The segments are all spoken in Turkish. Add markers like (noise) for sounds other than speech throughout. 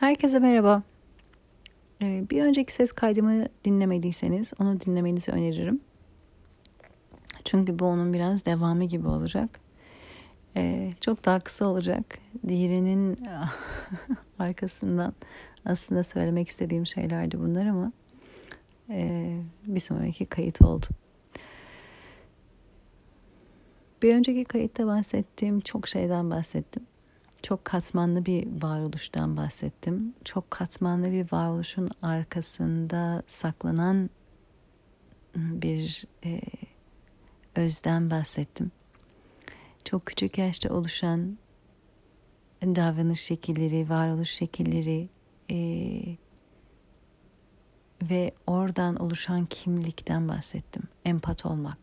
Herkese merhaba. Ee, bir önceki ses kaydımı dinlemediyseniz onu dinlemenizi öneririm. Çünkü bu onun biraz devamı gibi olacak. Ee, çok daha kısa olacak. Diğerinin (laughs) arkasından aslında söylemek istediğim şeylerdi bunlar ama e, bir sonraki kayıt oldu. Bir önceki kayıtta bahsettiğim çok şeyden bahsettim çok katmanlı bir varoluştan bahsettim. Çok katmanlı bir varoluşun arkasında saklanan bir e, özden bahsettim. Çok küçük yaşta oluşan davranış şekilleri, varoluş şekilleri e, ve oradan oluşan kimlikten bahsettim. Empat olmak.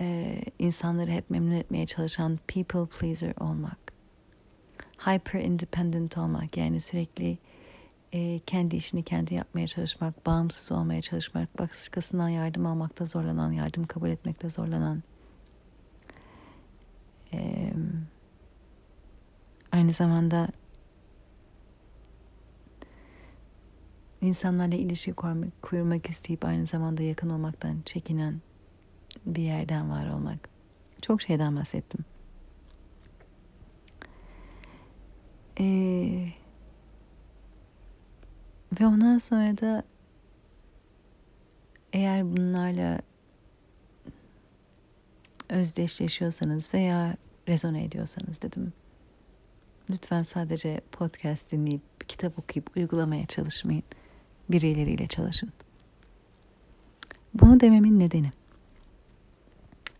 E, insanları hep memnun etmeye çalışan people pleaser olmak hyper independent olmak yani sürekli e, kendi işini kendi yapmaya çalışmak, bağımsız olmaya çalışmak, başkasından yardım almakta zorlanan, yardım kabul etmekte zorlanan, e, aynı zamanda insanlarla ilişki kurmak, kurmak isteyip aynı zamanda yakın olmaktan çekinen bir yerden var olmak. Çok şeyden bahsettim. Ee, ve ondan sonra da eğer bunlarla özdeşleşiyorsanız veya rezone ediyorsanız dedim. Lütfen sadece podcast dinleyip, kitap okuyup uygulamaya çalışmayın. Birileriyle çalışın. Bunu dememin nedeni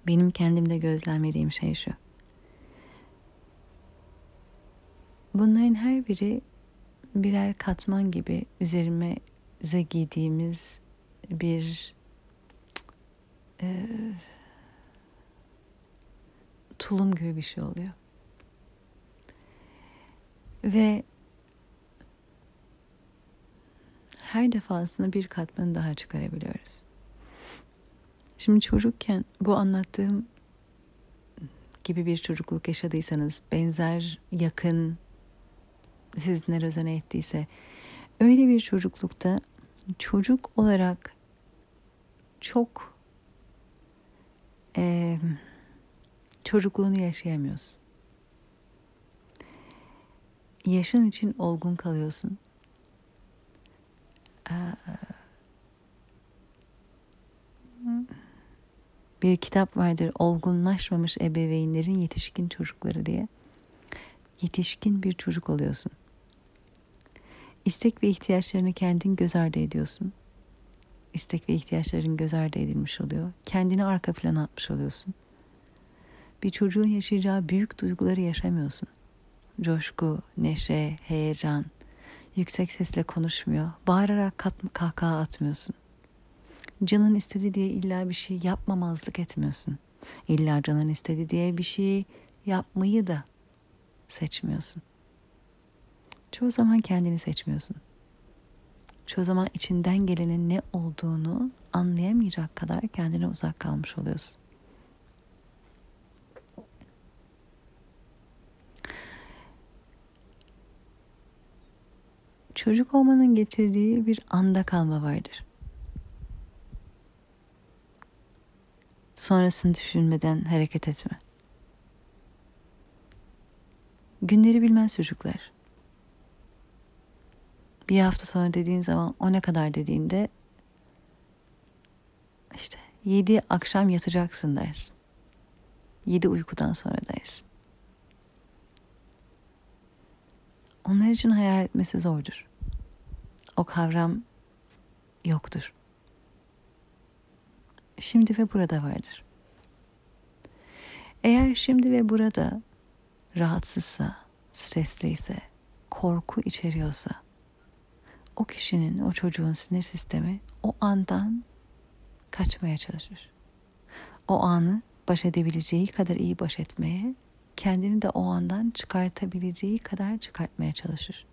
benim kendimde gözlemlediğim şey şu. Bunların her biri birer katman gibi üzerimize giydiğimiz bir e, tulum gibi bir şey oluyor. Ve her defasında bir katmanı daha çıkarabiliyoruz. Şimdi çocukken bu anlattığım gibi bir çocukluk yaşadıysanız benzer, yakın, sizinle rezone ettiyse öyle bir çocuklukta çocuk olarak çok e, çocukluğunu yaşayamıyorsun. Yaşın için olgun kalıyorsun. Bir kitap vardır olgunlaşmamış ebeveynlerin yetişkin çocukları diye. Yetişkin bir çocuk oluyorsun. İstek ve ihtiyaçlarını kendin göz ardı ediyorsun. İstek ve ihtiyaçların göz ardı edilmiş oluyor. Kendini arka plana atmış oluyorsun. Bir çocuğun yaşayacağı büyük duyguları yaşamıyorsun. Coşku, neşe, heyecan, yüksek sesle konuşmuyor. Bağırarak kahkaha atmıyorsun. Canın istedi diye illa bir şey yapmamazlık etmiyorsun. İlla canın istedi diye bir şey yapmayı da seçmiyorsun. Çoğu zaman kendini seçmiyorsun. Çoğu zaman içinden gelenin ne olduğunu anlayamayacak kadar kendine uzak kalmış oluyorsun. Çocuk olmanın getirdiği bir anda kalma vardır. Sonrasını düşünmeden hareket etme. Günleri bilmez çocuklar bir hafta sonra dediğin zaman o ne kadar dediğinde işte yedi akşam yatacaksın dersin. Yedi uykudan sonra dersin. Onlar için hayal etmesi zordur. O kavram yoktur. Şimdi ve burada vardır. Eğer şimdi ve burada rahatsızsa, stresliyse, korku içeriyorsa, o kişinin, o çocuğun sinir sistemi o andan kaçmaya çalışır. O anı baş edebileceği kadar iyi baş etmeye, kendini de o andan çıkartabileceği kadar çıkartmaya çalışır.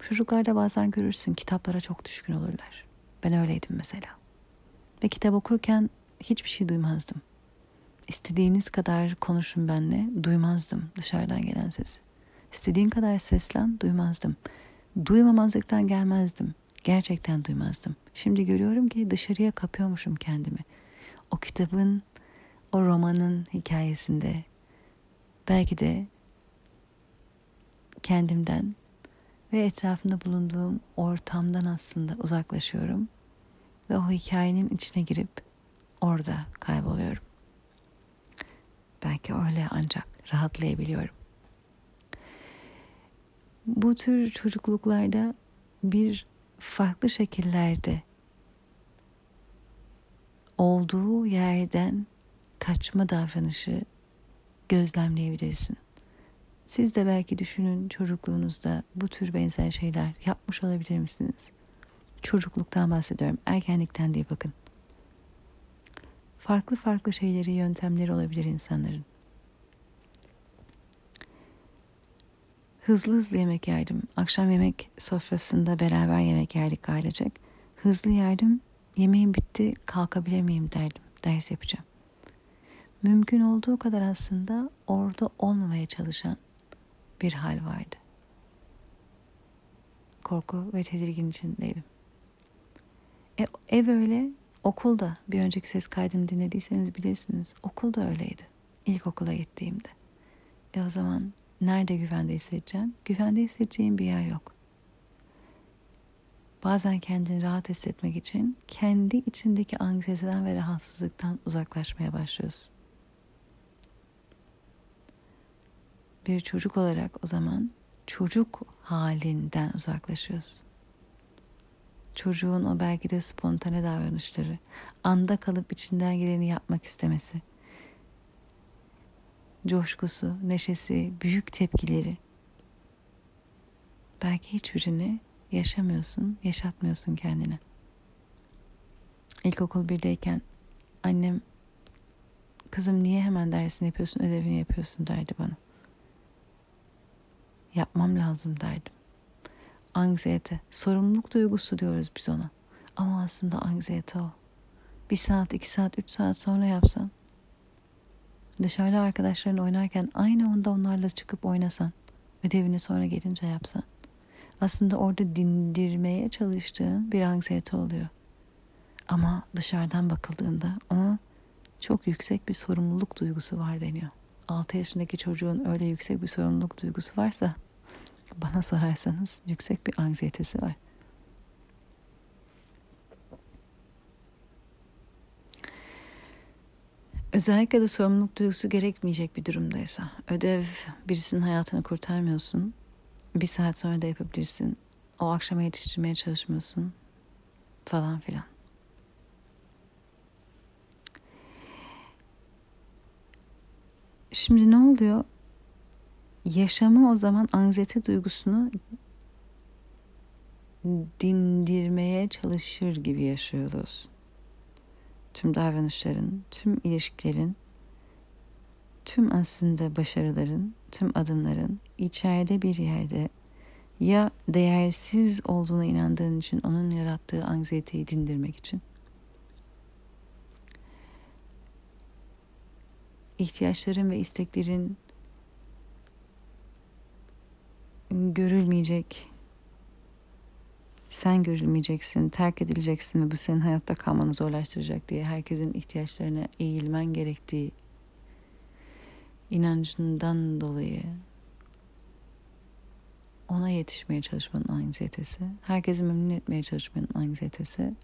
Çocuklarda bazen görürsün kitaplara çok düşkün olurlar. Ben öyleydim mesela. Ve kitap okurken hiçbir şey duymazdım. İstediğiniz kadar konuşun benle, duymazdım dışarıdan gelen sesi. İstediğin kadar seslen duymazdım. Duymamazlıktan gelmezdim. Gerçekten duymazdım. Şimdi görüyorum ki dışarıya kapıyormuşum kendimi. O kitabın, o romanın hikayesinde belki de kendimden ve etrafında bulunduğum ortamdan aslında uzaklaşıyorum ve o hikayenin içine girip orada kayboluyorum. Belki öyle ancak rahatlayabiliyorum. Bu tür çocukluklarda bir farklı şekillerde olduğu yerden kaçma davranışı gözlemleyebilirsin. Siz de belki düşünün çocukluğunuzda bu tür benzer şeyler yapmış olabilir misiniz? Çocukluktan bahsediyorum, erkenlikten değil bakın. Farklı farklı şeyleri, yöntemleri olabilir insanların. Hızlı hızlı yemek yerdim. Akşam yemek sofrasında beraber yemek yerdik ailecek. Hızlı yerdim. Yemeğim bitti kalkabilir miyim derdim. Ders yapacağım. Mümkün olduğu kadar aslında orada olmamaya çalışan bir hal vardı. Korku ve tedirgin içindeydim. E, ev öyle, okulda bir önceki ses kaydımı dinlediyseniz bilirsiniz. Okulda öyleydi. İlkokula gittiğimde. E o zaman nerede güvende hissedeceğim? Güvende hissedeceğim bir yer yok. Bazen kendini rahat hissetmek için kendi içindeki anksiyeteden ve rahatsızlıktan uzaklaşmaya başlıyorsun. Bir çocuk olarak o zaman çocuk halinden uzaklaşıyorsun. Çocuğun o belki de spontane davranışları, anda kalıp içinden geleni yapmak istemesi, coşkusu, neşesi, büyük tepkileri. Belki hiçbirini yaşamıyorsun, yaşatmıyorsun kendine. İlkokul birdeyken annem kızım niye hemen dersini yapıyorsun, ödevini yapıyorsun derdi bana. Yapmam lazım derdim. Anksiyete, sorumluluk duygusu diyoruz biz ona. Ama aslında anksiyete o. Bir saat, iki saat, üç saat sonra yapsan Dışarıda arkadaşların oynarken aynı anda onlarla çıkıp oynasan, ödevini sonra gelince yapsan. Aslında orada dindirmeye çalıştığın bir anksiyete oluyor. Ama dışarıdan bakıldığında ona çok yüksek bir sorumluluk duygusu var deniyor. 6 yaşındaki çocuğun öyle yüksek bir sorumluluk duygusu varsa bana sorarsanız yüksek bir anksiyetesi var. Özellikle de sorumluluk duygusu gerekmeyecek bir durumdaysa. Ödev birisinin hayatını kurtarmıyorsun. Bir saat sonra da yapabilirsin. O akşama yetiştirmeye çalışmıyorsun. Falan filan. Şimdi ne oluyor? Yaşamı o zaman anksiyete duygusunu dindirmeye çalışır gibi yaşıyoruz tüm davranışların, tüm ilişkilerin, tüm aslında başarıların, tüm adımların içeride bir yerde ya değersiz olduğuna inandığın için onun yarattığı anksiyeteyi dindirmek için. İhtiyaçların ve isteklerin görülmeyecek sen görülmeyeceksin, terk edileceksin ve bu senin hayatta kalmanı zorlaştıracak diye herkesin ihtiyaçlarına eğilmen gerektiği inancından dolayı ona yetişmeye çalışmanın anksiyetesi, herkesi memnun etmeye çalışmanın anksiyetesi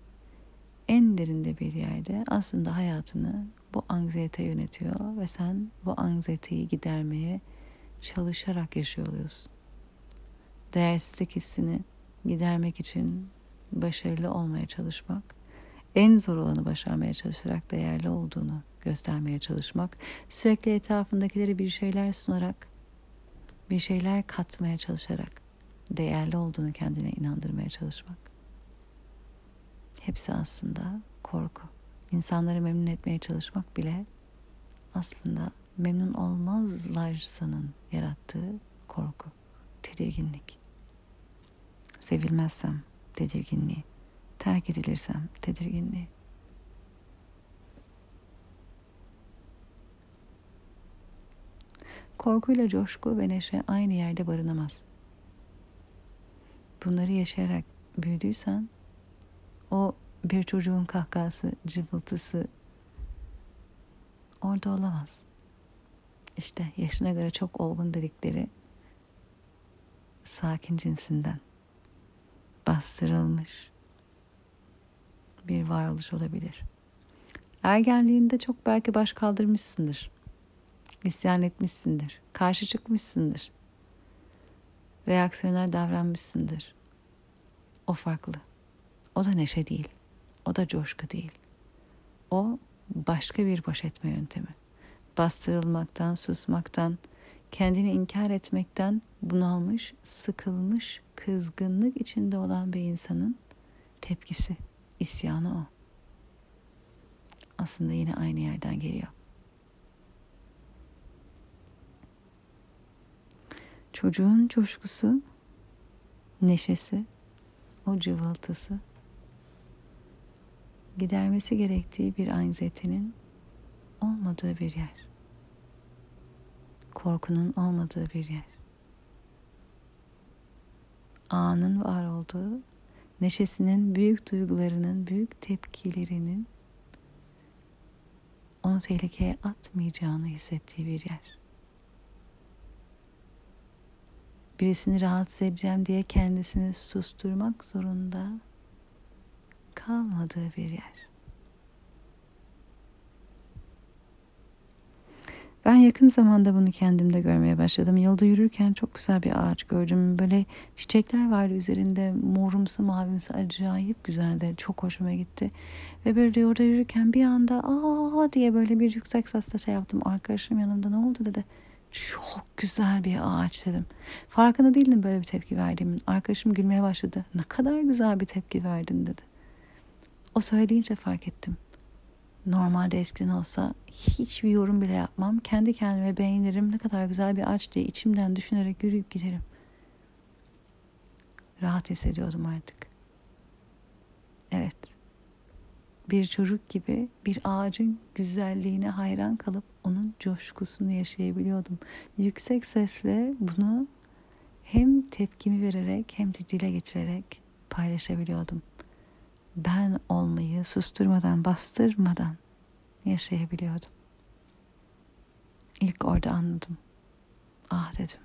en derinde bir yerde aslında hayatını bu anksiyete yönetiyor ve sen bu anksiyeteyi gidermeye çalışarak yaşıyor oluyorsun. Değersizlik hissini gidermek için başarılı olmaya çalışmak, en zor olanı başarmaya çalışarak değerli olduğunu göstermeye çalışmak, sürekli etrafındakileri bir şeyler sunarak, bir şeyler katmaya çalışarak değerli olduğunu kendine inandırmaya çalışmak. Hepsi aslında korku. İnsanları memnun etmeye çalışmak bile aslında memnun olmazlarsanın yarattığı korku, tedirginlik sevilmezsem tedirginliği, terk edilirsem tedirginliği. Korkuyla coşku ve neşe aynı yerde barınamaz. Bunları yaşayarak büyüdüysen o bir çocuğun kahkahası, cıvıltısı orada olamaz. İşte yaşına göre çok olgun dedikleri sakin cinsinden bastırılmış bir varoluş olabilir. Ergenliğinde çok belki baş kaldırmışsındır. İsyan etmişsindir. Karşı çıkmışsındır. Reaksiyonel davranmışsındır. O farklı. O da neşe değil. O da coşku değil. O başka bir baş etme yöntemi. Bastırılmaktan, susmaktan, kendini inkar etmekten bunalmış, sıkılmış, kızgınlık içinde olan bir insanın tepkisi, isyanı o. Aslında yine aynı yerden geliyor. Çocuğun coşkusu, neşesi, o cıvıltısı gidermesi gerektiği bir anksiyetenin olmadığı bir yer. Korkunun olmadığı bir yer. Anın var olduğu, neşesinin, büyük duygularının, büyük tepkilerinin onu tehlikeye atmayacağını hissettiği bir yer. Birisini rahatsız edeceğim diye kendisini susturmak zorunda kalmadığı bir yer. Ben yakın zamanda bunu kendimde görmeye başladım. Yolda yürürken çok güzel bir ağaç gördüm. Böyle çiçekler vardı üzerinde morumsu mavimsi acayip güzeldi. Çok hoşuma gitti. Ve böyle orada yürürken bir anda aa diye böyle bir yüksek sesle şey yaptım. Arkadaşım yanımda ne oldu dedi. Çok güzel bir ağaç dedim. Farkında değildim böyle bir tepki verdiğimin. Arkadaşım gülmeye başladı. Ne kadar güzel bir tepki verdin dedi. O söyleyince fark ettim. Normalde eskiden olsa hiçbir yorum bile yapmam. Kendi kendime beğenirim ne kadar güzel bir ağaç diye içimden düşünerek yürüyüp giderim. Rahat hissediyordum artık. Evet. Bir çocuk gibi bir ağacın güzelliğine hayran kalıp onun coşkusunu yaşayabiliyordum. Yüksek sesle bunu hem tepkimi vererek hem de dile getirerek paylaşabiliyordum ben olmayı susturmadan, bastırmadan yaşayabiliyordum. İlk orada anladım. Ah dedim.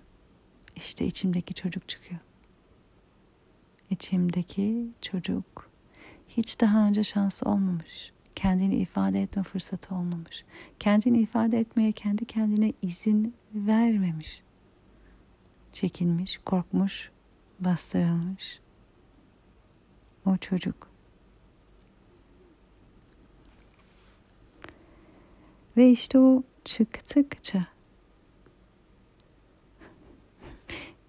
İşte içimdeki çocuk çıkıyor. İçimdeki çocuk hiç daha önce şansı olmamış. Kendini ifade etme fırsatı olmamış. Kendini ifade etmeye kendi kendine izin vermemiş. Çekinmiş, korkmuş, bastırılmış. O çocuk Ve işte o çıktıkça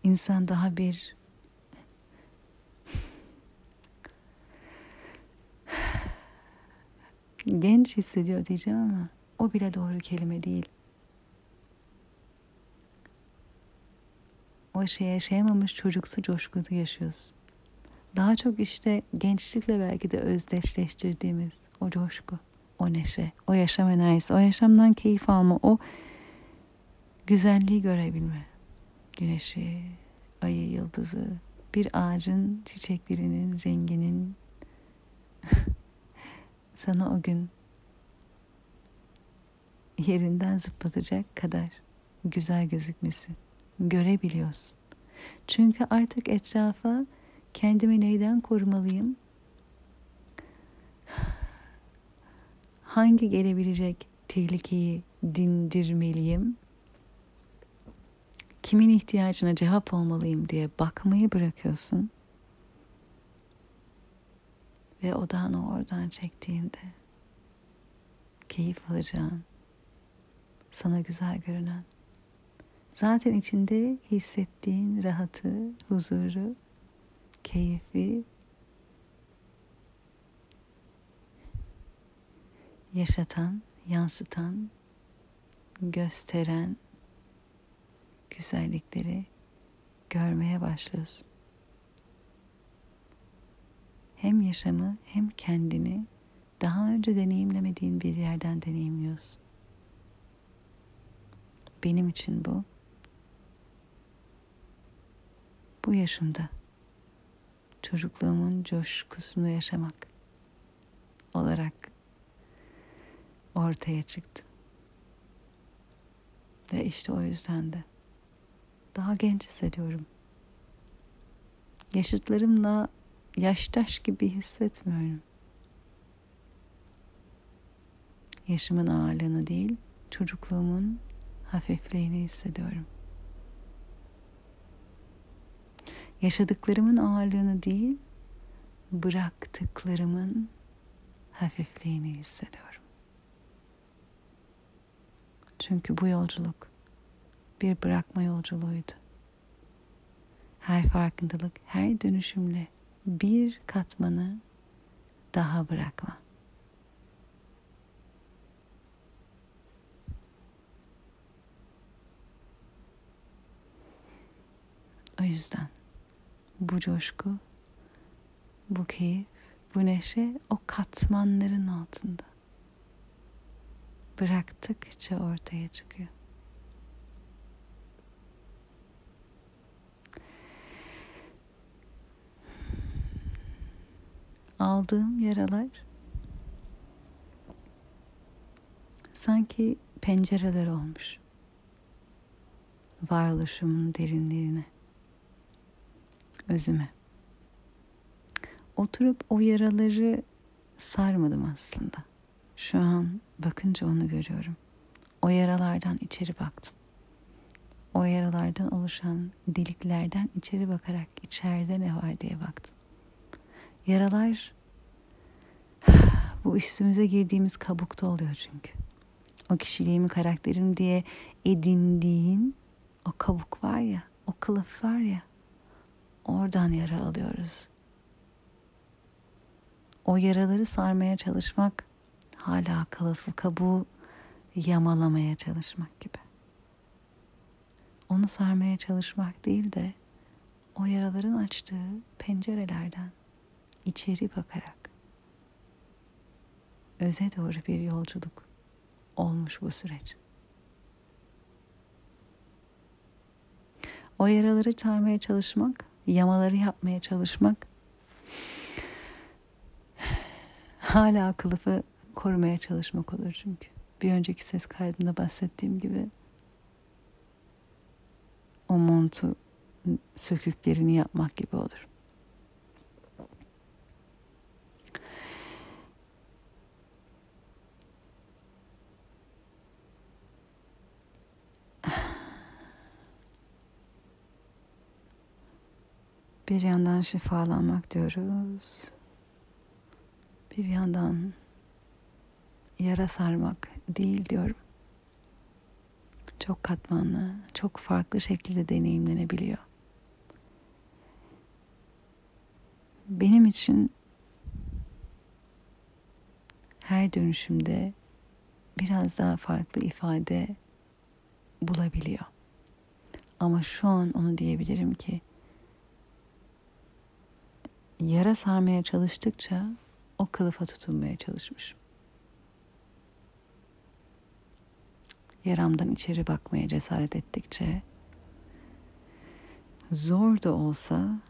insan daha bir genç hissediyor diyeceğim ama o bile doğru kelime değil. O şey yaşayamamış çocuksu coşkulu yaşıyorsun. Daha çok işte gençlikle belki de özdeşleştirdiğimiz o coşku o neşe, o yaşam enerjisi, o yaşamdan keyif alma, o güzelliği görebilme. Güneşi, ayı, yıldızı, bir ağacın çiçeklerinin renginin (laughs) sana o gün yerinden zıplatacak kadar güzel gözükmesi görebiliyorsun. Çünkü artık etrafa kendimi neyden korumalıyım? Hangi gelebilecek tehlikeyi dindirmeliyim? Kimin ihtiyacına cevap olmalıyım diye bakmayı bırakıyorsun. Ve odağını oradan çektiğinde keyif alacağın, sana güzel görünen, zaten içinde hissettiğin rahatı, huzuru, keyfi yaşatan, yansıtan, gösteren güzellikleri görmeye başlıyorsun. Hem yaşamı hem kendini daha önce deneyimlemediğin bir yerden deneyimliyorsun. Benim için bu. Bu yaşımda çocukluğumun coşkusunu yaşamak olarak ortaya çıktı. Ve işte o yüzden de daha genç hissediyorum. Yaşıtlarımla yaştaş gibi hissetmiyorum. Yaşımın ağırlığını değil, çocukluğumun hafifliğini hissediyorum. Yaşadıklarımın ağırlığını değil, bıraktıklarımın hafifliğini hissediyorum. Çünkü bu yolculuk bir bırakma yolculuğuydu. Her farkındalık, her dönüşümle bir katmanı daha bırakma. O yüzden bu coşku, bu keyif, bu neşe o katmanların altında. Bıraktıkça ortaya çıkıyor. Aldığım yaralar sanki pencereler olmuş varoluşumun derinlerine özüme. Oturup o yaraları sarmadım aslında. Şu an bakınca onu görüyorum. O yaralardan içeri baktım. O yaralardan oluşan deliklerden içeri bakarak içeride ne var diye baktım. Yaralar (sighs) bu üstümüze girdiğimiz kabukta oluyor çünkü. O kişiliğimi, karakterim diye edindiğin o kabuk var ya, o kılıf var ya. Oradan yara alıyoruz. O yaraları sarmaya çalışmak hala kılıfı kabuğu yamalamaya çalışmak gibi. Onu sarmaya çalışmak değil de o yaraların açtığı pencerelerden içeri bakarak öze doğru bir yolculuk olmuş bu süreç. O yaraları çarmaya çalışmak yamaları yapmaya çalışmak (sighs) hala kılıfı korumaya çalışmak olur çünkü. Bir önceki ses kaydında bahsettiğim gibi o montu söküklerini yapmak gibi olur. Bir yandan şifalanmak diyoruz. Bir yandan yara sarmak değil diyorum. Çok katmanlı, çok farklı şekilde deneyimlenebiliyor. Benim için her dönüşümde biraz daha farklı ifade bulabiliyor. Ama şu an onu diyebilirim ki yara sarmaya çalıştıkça o kılıfa tutunmaya çalışmışım. Yaramdan içeri bakmaya cesaret ettikçe zor da olsa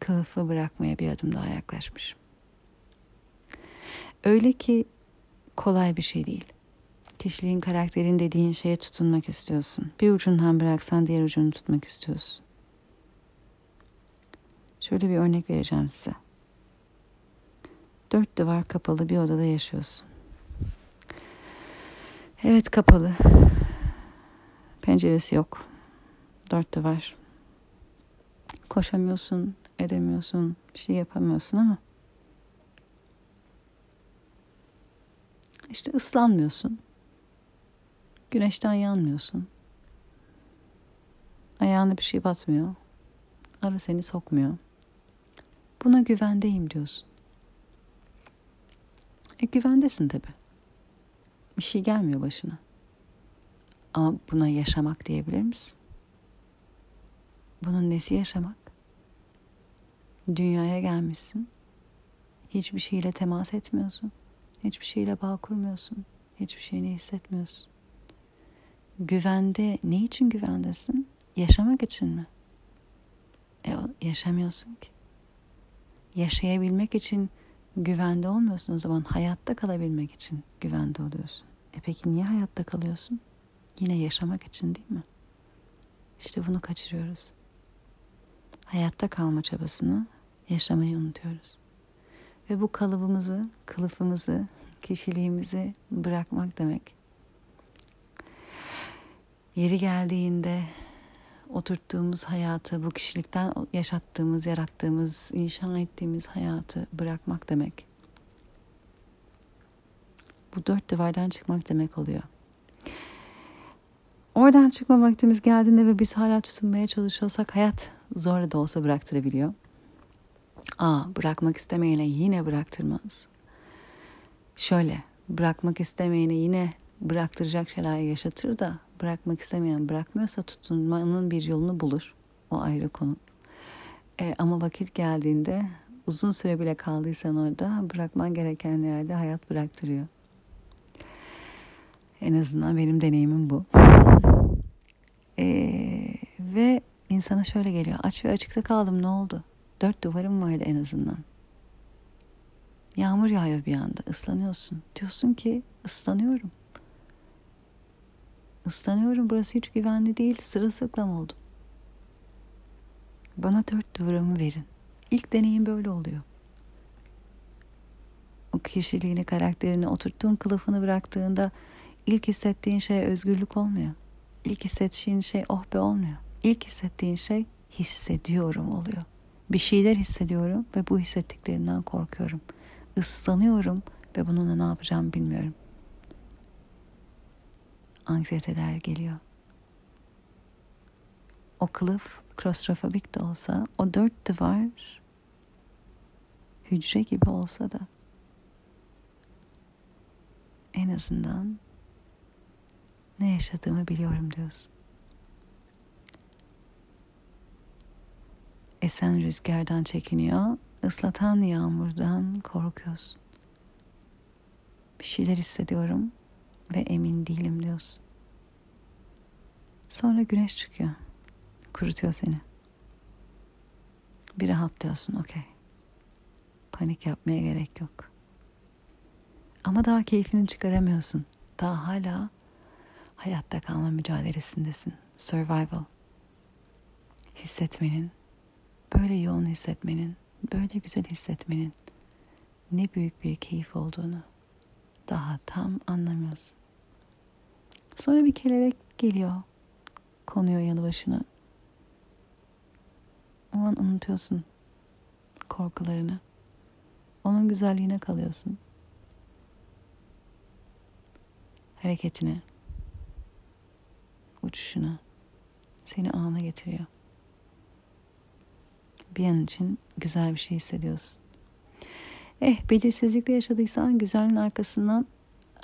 kılıfı bırakmaya bir adım daha yaklaşmışım. Öyle ki kolay bir şey değil. Kişiliğin, karakterin dediğin şeye tutunmak istiyorsun. Bir ucundan bıraksan diğer ucunu tutmak istiyorsun. Şöyle bir örnek vereceğim size. Dört duvar kapalı bir odada yaşıyorsun. Evet kapalı. Penceresi yok. Dört duvar. Koşamıyorsun, edemiyorsun, bir şey yapamıyorsun ama işte ıslanmıyorsun. Güneşten yanmıyorsun. Ayağına bir şey batmıyor. Arı seni sokmuyor. Buna güvendeyim diyorsun. E güvendesin tabi. Bir şey gelmiyor başına. Ama buna yaşamak diyebilir misin? Bunun nesi yaşamak? Dünyaya gelmişsin. Hiçbir şeyle temas etmiyorsun. Hiçbir şeyle bağ kurmuyorsun. Hiçbir şeyini hissetmiyorsun. güvende ne için güvendesin? Yaşamak için mi? E, yaşamıyorsun ki. Yaşayabilmek için güvende olmuyorsun o zaman hayatta kalabilmek için güvende oluyorsun. E peki niye hayatta kalıyorsun? Yine yaşamak için değil mi? İşte bunu kaçırıyoruz. Hayatta kalma çabasını yaşamayı unutuyoruz. Ve bu kalıbımızı, kılıfımızı, kişiliğimizi bırakmak demek. Yeri geldiğinde oturttuğumuz hayatı, bu kişilikten yaşattığımız, yarattığımız, inşa ettiğimiz hayatı bırakmak demek. Bu dört duvardan çıkmak demek oluyor. Oradan çıkma vaktimiz geldiğinde ve biz hala tutunmaya çalışıyorsak hayat zor da olsa bıraktırabiliyor. Aa bırakmak istemeyene yine bıraktırmaz. Şöyle bırakmak istemeyene yine bıraktıracak şeyler yaşatır da bırakmak istemeyen bırakmıyorsa tutunmanın bir yolunu bulur. O ayrı konu. E, ama vakit geldiğinde uzun süre bile kaldıysan orada bırakman gereken yerde hayat bıraktırıyor. En azından benim deneyimim bu. Ee, ve insana şöyle geliyor. Aç ve açıkta kaldım ne oldu? Dört duvarım vardı en azından. Yağmur yağıyor bir anda. ıslanıyorsun. Diyorsun ki ıslanıyorum. Islanıyorum. Burası hiç güvenli değil. Sırılsıklam oldum. Bana dört duvarımı verin. İlk deneyim böyle oluyor. O kişiliğini, karakterini, oturttuğun kılıfını bıraktığında ilk hissettiğin şey özgürlük olmuyor. İlk hissettiğin şey oh be olmuyor. İlk hissettiğin şey hissediyorum oluyor. Bir şeyler hissediyorum ve bu hissettiklerimden korkuyorum. Islanıyorum ve bununla ne yapacağım bilmiyorum. Anksiyeteler geliyor. O kılıf klostrofobik de olsa, o dört duvar hücre gibi olsa da en azından ne yaşadığımı biliyorum diyorsun. Esen rüzgardan çekiniyor, ıslatan yağmurdan korkuyorsun. Bir şeyler hissediyorum ve emin değilim diyorsun. Sonra güneş çıkıyor. Kurutuyor seni. Bir rahatlıyorsun, okey. Panik yapmaya gerek yok. Ama daha keyfini çıkaramıyorsun. Daha hala hayatta kalma mücadelesindesin. Survival. Hissetmenin, böyle yoğun hissetmenin, böyle güzel hissetmenin ne büyük bir keyif olduğunu daha tam anlamıyorsun. Sonra bir kelebek geliyor, konuyor yanı başına. O an unutuyorsun korkularını. Onun güzelliğine kalıyorsun. Hareketine, uçuşuna seni ana getiriyor. Bir an için güzel bir şey hissediyorsun. Eh belirsizlikle yaşadıysan güzelin arkasından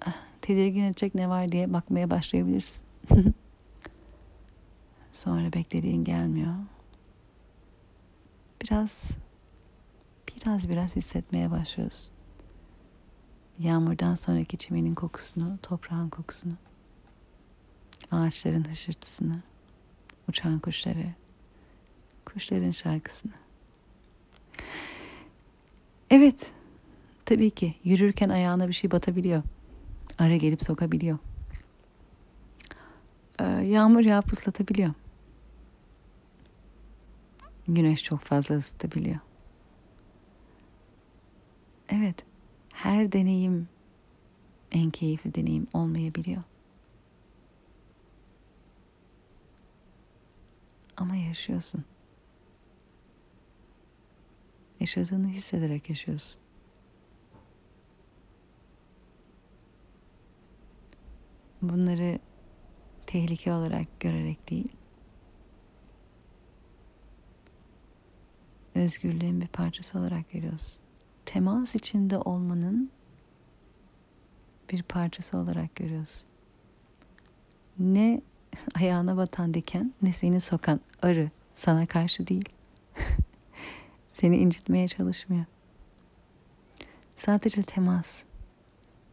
ah, tedirgin edecek ne var diye bakmaya başlayabilirsin. (laughs) Sonra beklediğin gelmiyor. Biraz biraz biraz hissetmeye başlıyorsun. Yağmurdan sonraki çimenin kokusunu, toprağın kokusunu ağaçların hışırtısını, uçan kuşları, kuşların şarkısını. Evet, tabii ki yürürken ayağına bir şey batabiliyor. Ara gelip sokabiliyor. Ee, yağmur yağıp ıslatabiliyor. Güneş çok fazla ısıtabiliyor. Evet, her deneyim en keyifli deneyim olmayabiliyor. Ama yaşıyorsun. Yaşadığını hissederek yaşıyorsun. Bunları tehlike olarak görerek değil, özgürlüğün bir parçası olarak görüyorsun. Temas içinde olmanın bir parçası olarak görüyorsun. Ne (laughs) ayağına batan diken ne seni sokan arı sana karşı değil. (laughs) seni incitmeye çalışmıyor. Sadece temas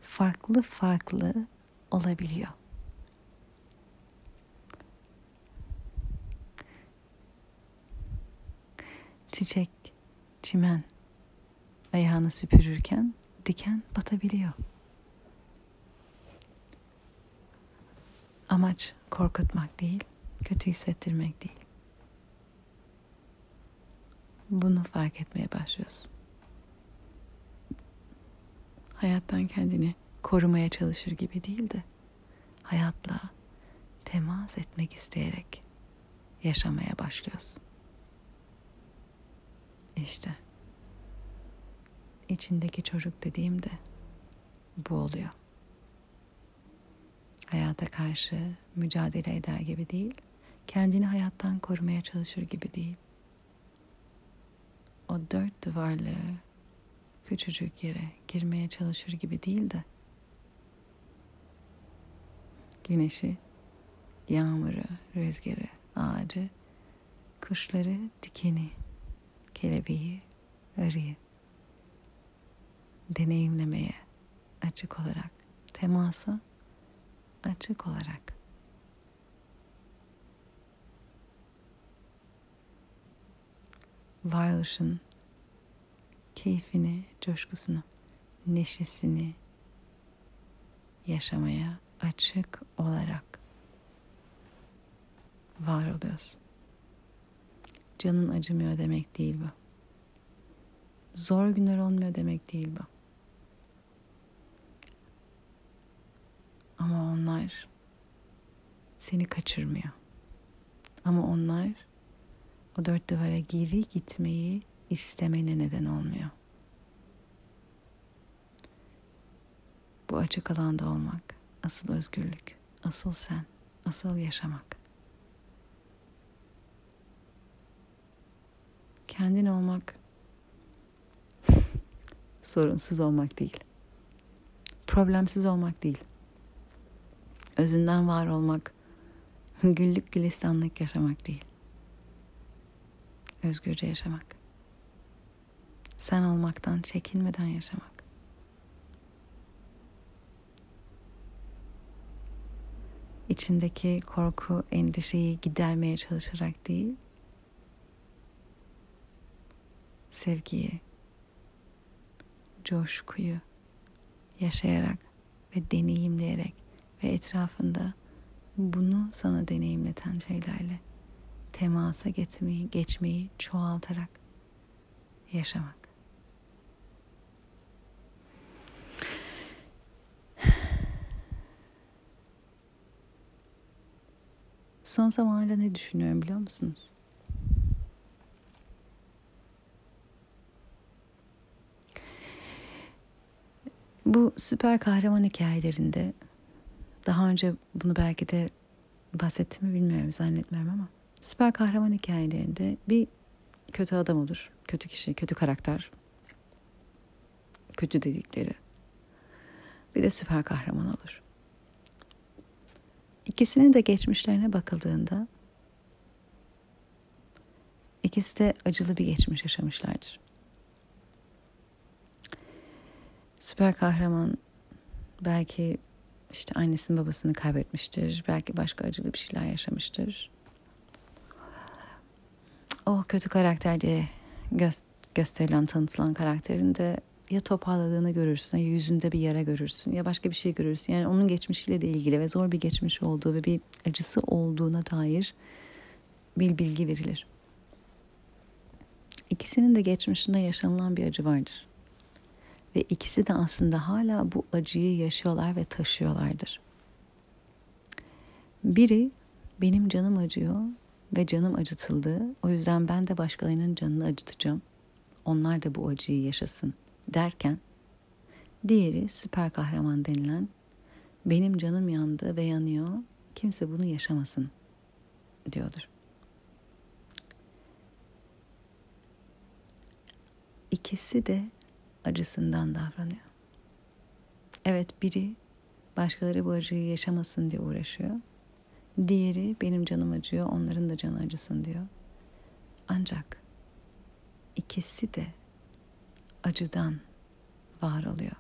farklı farklı olabiliyor. Çiçek, çimen ayağını süpürürken diken batabiliyor. Amaç korkutmak değil, kötü hissettirmek değil. Bunu fark etmeye başlıyorsun. Hayattan kendini korumaya çalışır gibi değil de hayatla temas etmek isteyerek yaşamaya başlıyorsun. İşte içindeki çocuk dediğim de bu oluyor. Hayata karşı mücadele eder gibi değil, kendini hayattan korumaya çalışır gibi değil. O dört duvarlı küçücük yere girmeye çalışır gibi değil de güneşi, yağmuru, rüzgarı, ağacı, kuşları, dikeni, kelebeği, arıyı deneyimlemeye açık olarak, temasa açık olarak. Varoluşun keyfini, coşkusunu, neşesini yaşamaya açık olarak var oluyorsun. Canın acımıyor demek değil bu. Zor günler olmuyor demek değil bu. Ama onlar seni kaçırmıyor. Ama onlar o dört duvara geri gitmeyi istemene neden olmuyor. Bu açık alanda olmak, asıl özgürlük, asıl sen, asıl yaşamak. Kendin olmak (laughs) sorunsuz olmak değil. Problemsiz olmak değil. Özünden var olmak, (laughs) güllük gülistanlık yaşamak değil. Özgürce yaşamak. Sen olmaktan çekinmeden yaşamak. İçindeki korku, endişeyi gidermeye çalışarak değil, sevgiyi, coşkuyu yaşayarak ve deneyimleyerek ve etrafında bunu sana deneyimleten şeylerle temasa geçmeyi, geçmeyi çoğaltarak yaşamak. Son zamanlarda ne düşünüyorum biliyor musunuz? Bu süper kahraman hikayelerinde daha önce bunu belki de bahsettim mi bilmiyorum zannetmiyorum ama süper kahraman hikayelerinde bir kötü adam olur. Kötü kişi, kötü karakter. Kötü dedikleri. Bir de süper kahraman olur. İkisinin de geçmişlerine bakıldığında ikisi de acılı bir geçmiş yaşamışlardır. Süper kahraman belki işte annesinin babasını kaybetmiştir. Belki başka acılı bir şeyler yaşamıştır. O kötü karakter diye gö- gösterilen, tanıtılan karakterin de ya toparladığını görürsün ya yüzünde bir yara görürsün ya başka bir şey görürsün. Yani onun geçmişiyle de ilgili ve zor bir geçmiş olduğu ve bir acısı olduğuna dair bir bilgi verilir. İkisinin de geçmişinde yaşanılan bir acı vardır. Ve ikisi de aslında hala bu acıyı yaşıyorlar ve taşıyorlardır. Biri benim canım acıyor ve canım acıtıldı. O yüzden ben de başkalarının canını acıtacağım. Onlar da bu acıyı yaşasın derken diğeri süper kahraman denilen benim canım yandı ve yanıyor. Kimse bunu yaşamasın diyordur. İkisi de acısından davranıyor. Evet biri başkaları bu acıyı yaşamasın diye uğraşıyor. Diğeri benim canım acıyor, onların da canı acısın diyor. Ancak ikisi de acıdan var oluyor.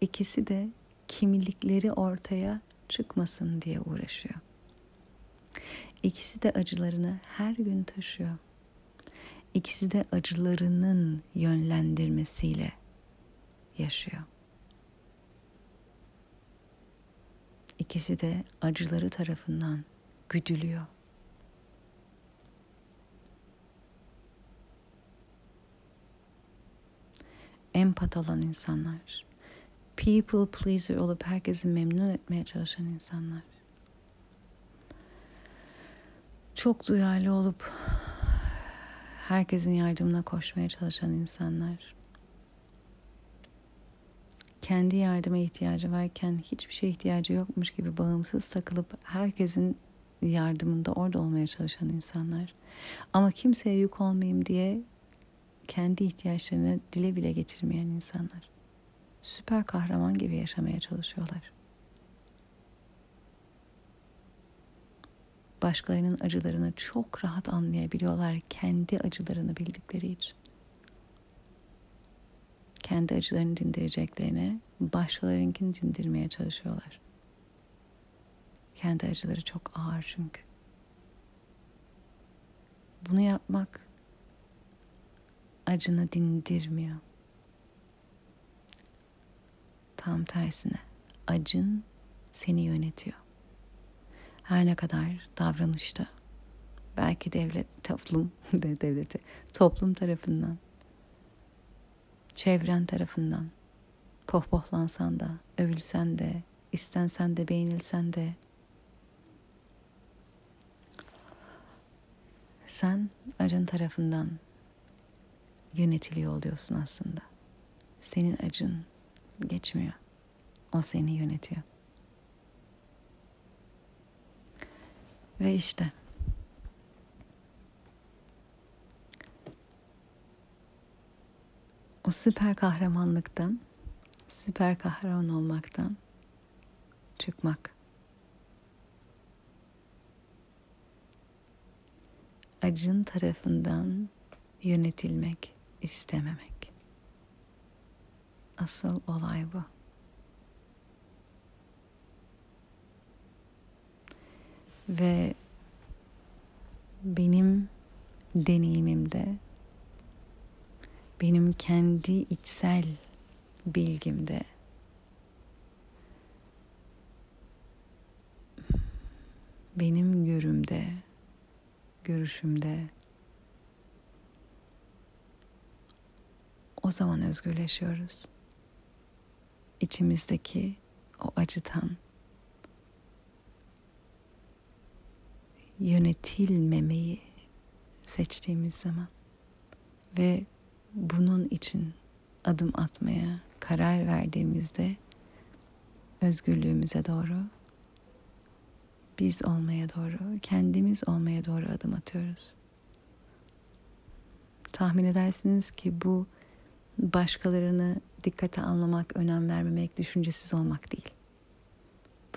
İkisi de kimlikleri ortaya çıkmasın diye uğraşıyor. İkisi de acılarını her gün taşıyor. İkisi de acılarının yönlendirmesiyle yaşıyor. İkisi de acıları tarafından güdülüyor. Empat olan insanlar, people pleaser olup herkesi memnun etmeye çalışan insanlar, çok duyarlı olup herkesin yardımına koşmaya çalışan insanlar, kendi yardıma ihtiyacı varken hiçbir şeye ihtiyacı yokmuş gibi bağımsız takılıp herkesin yardımında orada olmaya çalışan insanlar. Ama kimseye yük olmayayım diye kendi ihtiyaçlarını dile bile getirmeyen insanlar. Süper kahraman gibi yaşamaya çalışıyorlar. Başkalarının acılarını çok rahat anlayabiliyorlar kendi acılarını bildikleri için kendi acılarını dindireceklerine başkalarınkini dindirmeye çalışıyorlar. Kendi acıları çok ağır çünkü. Bunu yapmak acını dindirmiyor. Tam tersine acın seni yönetiyor. Her ne kadar davranışta belki devlet toplum (laughs) de devleti toplum tarafından çevren tarafından pohpohlansan da, övülsen de, istensen de, beğenilsen de sen acın tarafından yönetiliyor oluyorsun aslında. Senin acın geçmiyor. O seni yönetiyor. Ve işte o süper kahramanlıktan, süper kahraman olmaktan çıkmak. Acın tarafından yönetilmek istememek. Asıl olay bu. Ve benim deneyimimde benim kendi içsel bilgimde benim görümde görüşümde o zaman özgürleşiyoruz. İçimizdeki o acıtan yönetilmemeyi seçtiğimiz zaman ve bunun için adım atmaya karar verdiğimizde özgürlüğümüze doğru biz olmaya doğru, kendimiz olmaya doğru adım atıyoruz. Tahmin edersiniz ki bu başkalarını dikkate almamak, önem vermemek, düşüncesiz olmak değil.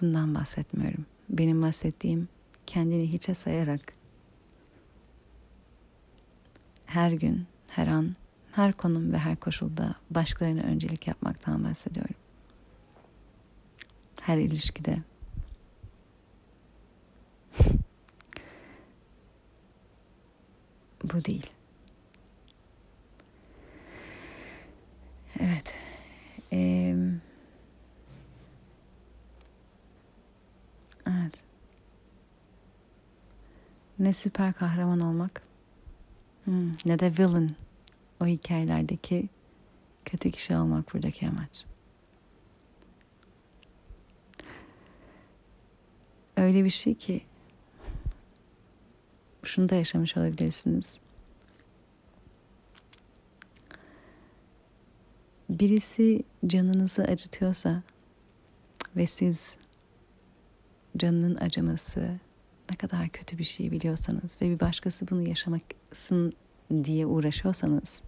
Bundan bahsetmiyorum. Benim bahsettiğim kendini hiçe sayarak her gün, her an her konum ve her koşulda başkalarına öncelik yapmaktan bahsediyorum. Her ilişkide. (laughs) Bu değil. Evet. Ee, evet. Ne süper kahraman olmak hmm, ne de villain o hikayelerdeki kötü kişi olmak buradaki amaç. Öyle bir şey ki şunu da yaşamış olabilirsiniz. Birisi canınızı acıtıyorsa ve siz canının acıması ne kadar kötü bir şey biliyorsanız ve bir başkası bunu yaşamasın diye uğraşıyorsanız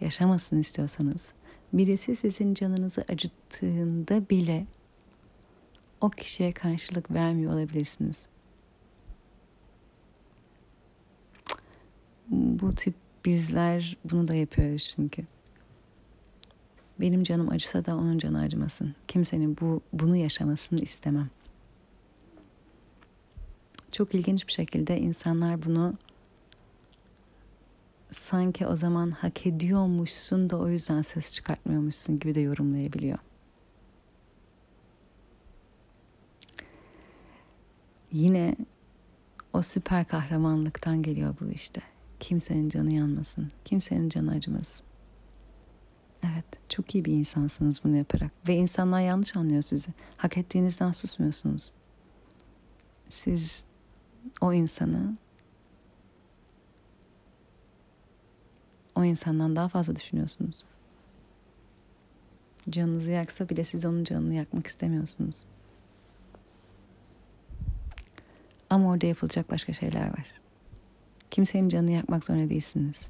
yaşamasın istiyorsanız birisi sizin canınızı acıttığında bile o kişiye karşılık vermiyor olabilirsiniz. Bu tip bizler bunu da yapıyoruz çünkü. Benim canım acısa da onun canı acımasın. Kimsenin bu bunu yaşamasını istemem. Çok ilginç bir şekilde insanlar bunu sanki o zaman hak ediyormuşsun da o yüzden ses çıkartmıyormuşsun gibi de yorumlayabiliyor. Yine o süper kahramanlıktan geliyor bu işte. Kimsenin canı yanmasın, kimsenin canı acımasın. Evet, çok iyi bir insansınız bunu yaparak. Ve insanlar yanlış anlıyor sizi. Hak ettiğinizden susmuyorsunuz. Siz o insanı o insandan daha fazla düşünüyorsunuz. Canınızı yaksa bile siz onun canını yakmak istemiyorsunuz. Ama orada yapılacak başka şeyler var. Kimsenin canını yakmak zorunda değilsiniz.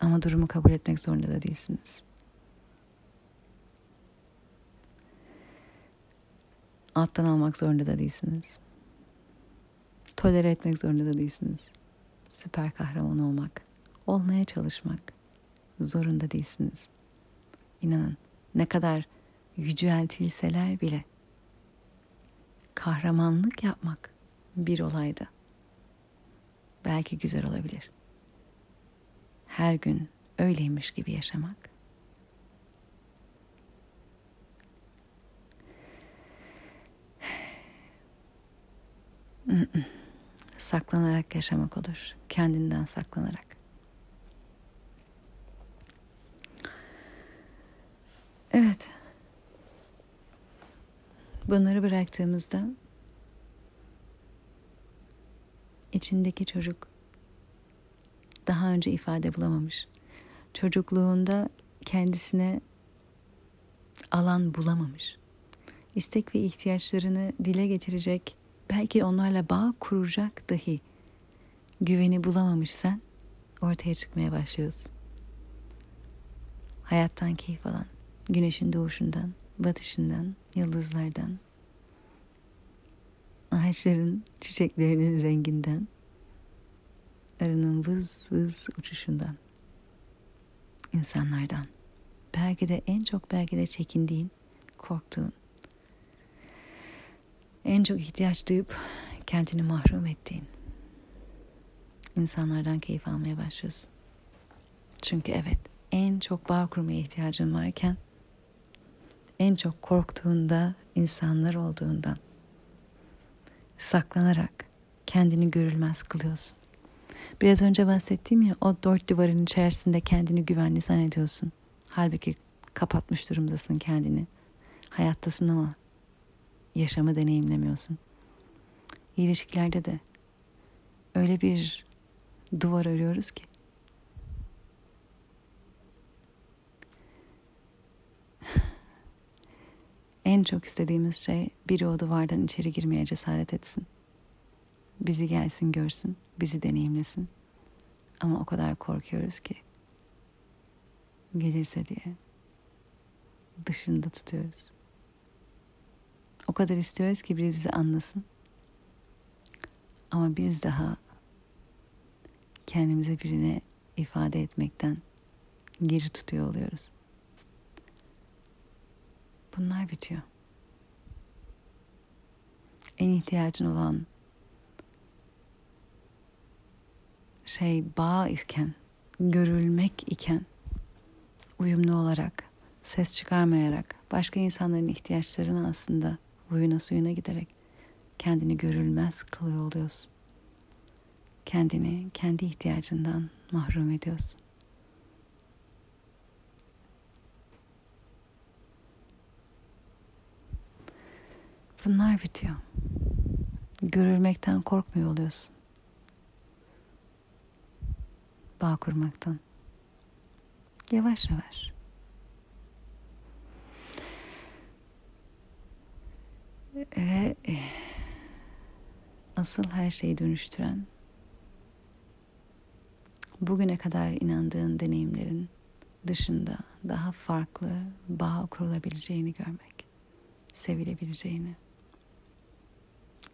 Ama durumu kabul etmek zorunda da değilsiniz. Alttan almak zorunda da değilsiniz. Tolere etmek zorunda da değilsiniz. Süper kahraman olmak, olmaya çalışmak zorunda değilsiniz. İnanın ne kadar yüceltilseler bile kahramanlık yapmak bir olaydı. Belki güzel olabilir. Her gün öyleymiş gibi yaşamak (sighs) saklanarak yaşamak olur. Kendinden saklanarak. Evet. Bunları bıraktığımızda içindeki çocuk daha önce ifade bulamamış. Çocukluğunda kendisine alan bulamamış. İstek ve ihtiyaçlarını dile getirecek belki onlarla bağ kuracak dahi güveni bulamamışsan ortaya çıkmaya başlıyorsun. Hayattan keyif alan, güneşin doğuşundan, batışından, yıldızlardan, ağaçların, çiçeklerinin renginden, arının vız vız uçuşundan, insanlardan, belki de en çok belki de çekindiğin, korktuğun, en çok ihtiyaç duyup kendini mahrum ettiğin insanlardan keyif almaya başlıyorsun. Çünkü evet en çok bağ kurmaya ihtiyacın varken en çok korktuğunda insanlar olduğundan saklanarak kendini görülmez kılıyorsun. Biraz önce bahsettiğim ya o dört duvarın içerisinde kendini güvenli zannediyorsun. Halbuki kapatmış durumdasın kendini. Hayattasın ama yaşamı deneyimlemiyorsun. İlişkilerde de öyle bir duvar örüyoruz ki (sighs) en çok istediğimiz şey biri o duvardan içeri girmeye cesaret etsin. Bizi gelsin görsün, bizi deneyimlesin. Ama o kadar korkuyoruz ki gelirse diye dışında tutuyoruz. O kadar istiyoruz ki biri bizi anlasın. Ama biz daha kendimize birine ifade etmekten geri tutuyor oluyoruz. Bunlar bitiyor. En ihtiyacın olan şey bağ iken, görülmek iken uyumlu olarak, ses çıkarmayarak başka insanların ihtiyaçlarını aslında huyuna suyuna giderek kendini görülmez kılıyor oluyorsun. Kendini kendi ihtiyacından mahrum ediyorsun. Bunlar bitiyor. Görülmekten korkmuyor oluyorsun. Bağ kurmaktan. Yavaş yavaş. Ve asıl her şeyi dönüştüren bugüne kadar inandığın deneyimlerin dışında daha farklı bağ kurulabileceğini görmek, sevilebileceğini,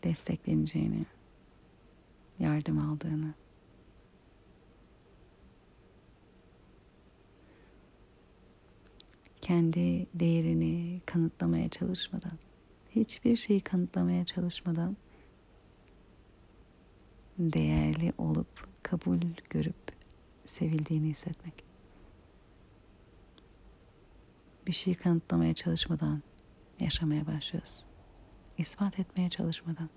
destekleneceğini, yardım aldığını. Kendi değerini kanıtlamaya çalışmadan hiçbir şeyi kanıtlamaya çalışmadan değerli olup kabul görüp sevildiğini hissetmek. Bir şeyi kanıtlamaya çalışmadan yaşamaya başlıyoruz. İspat etmeye çalışmadan.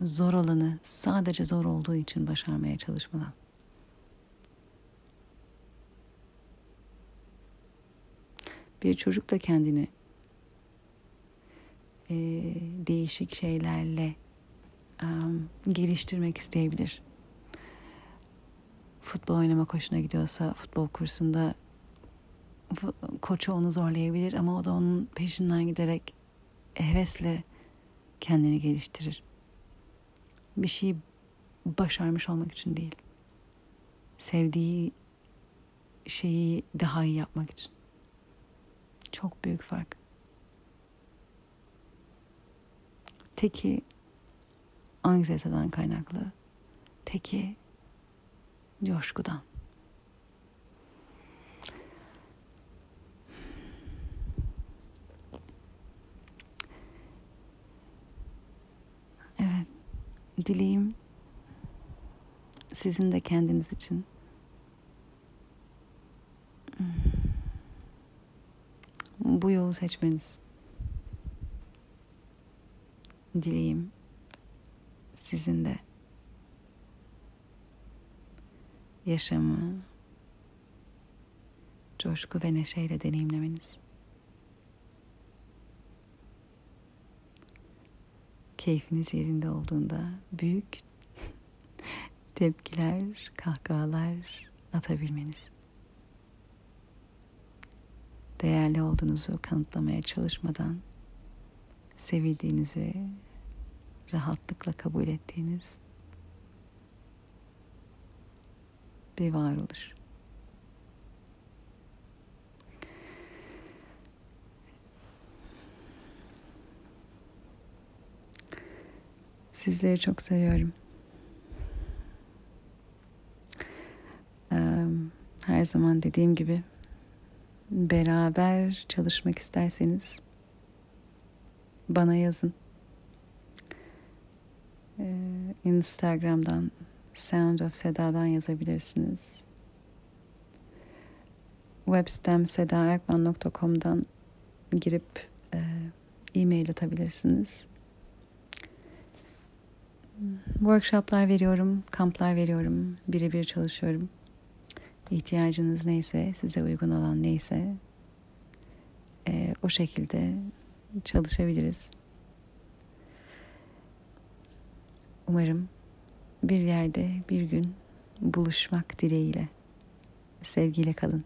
Zor olanı sadece zor olduğu için başarmaya çalışmadan. Bir çocuk da kendini e, değişik şeylerle um, geliştirmek isteyebilir. Futbol oynamak hoşuna gidiyorsa futbol kursunda koçu onu zorlayabilir ama o da onun peşinden giderek hevesle kendini geliştirir. Bir şeyi başarmış olmak için değil. Sevdiği şeyi daha iyi yapmak için. Çok büyük fark. Teki anksiyeteden kaynaklı. Teki coşkudan. Evet, dileğim sizin de kendiniz için bu yolu seçmeniz. Dileğim sizin de yaşamı coşku ve neşeyle deneyimlemeniz. Keyfiniz yerinde olduğunda büyük (laughs) tepkiler, kahkahalar atabilmeniz. Değerli olduğunuzu kanıtlamaya çalışmadan sevildiğinizi rahatlıkla kabul ettiğiniz bir varoluş. Sizleri çok seviyorum. Her zaman dediğim gibi beraber çalışmak isterseniz bana yazın. Instagram'dan Sound of Seda'dan yazabilirsiniz. Web sitem sedaerkman.com'dan girip e, e-mail atabilirsiniz. Workshoplar veriyorum, kamplar veriyorum, birebir çalışıyorum. İhtiyacınız neyse, size uygun olan neyse e, o şekilde çalışabiliriz. Umarım bir yerde bir gün buluşmak dileğiyle. Sevgiyle kalın.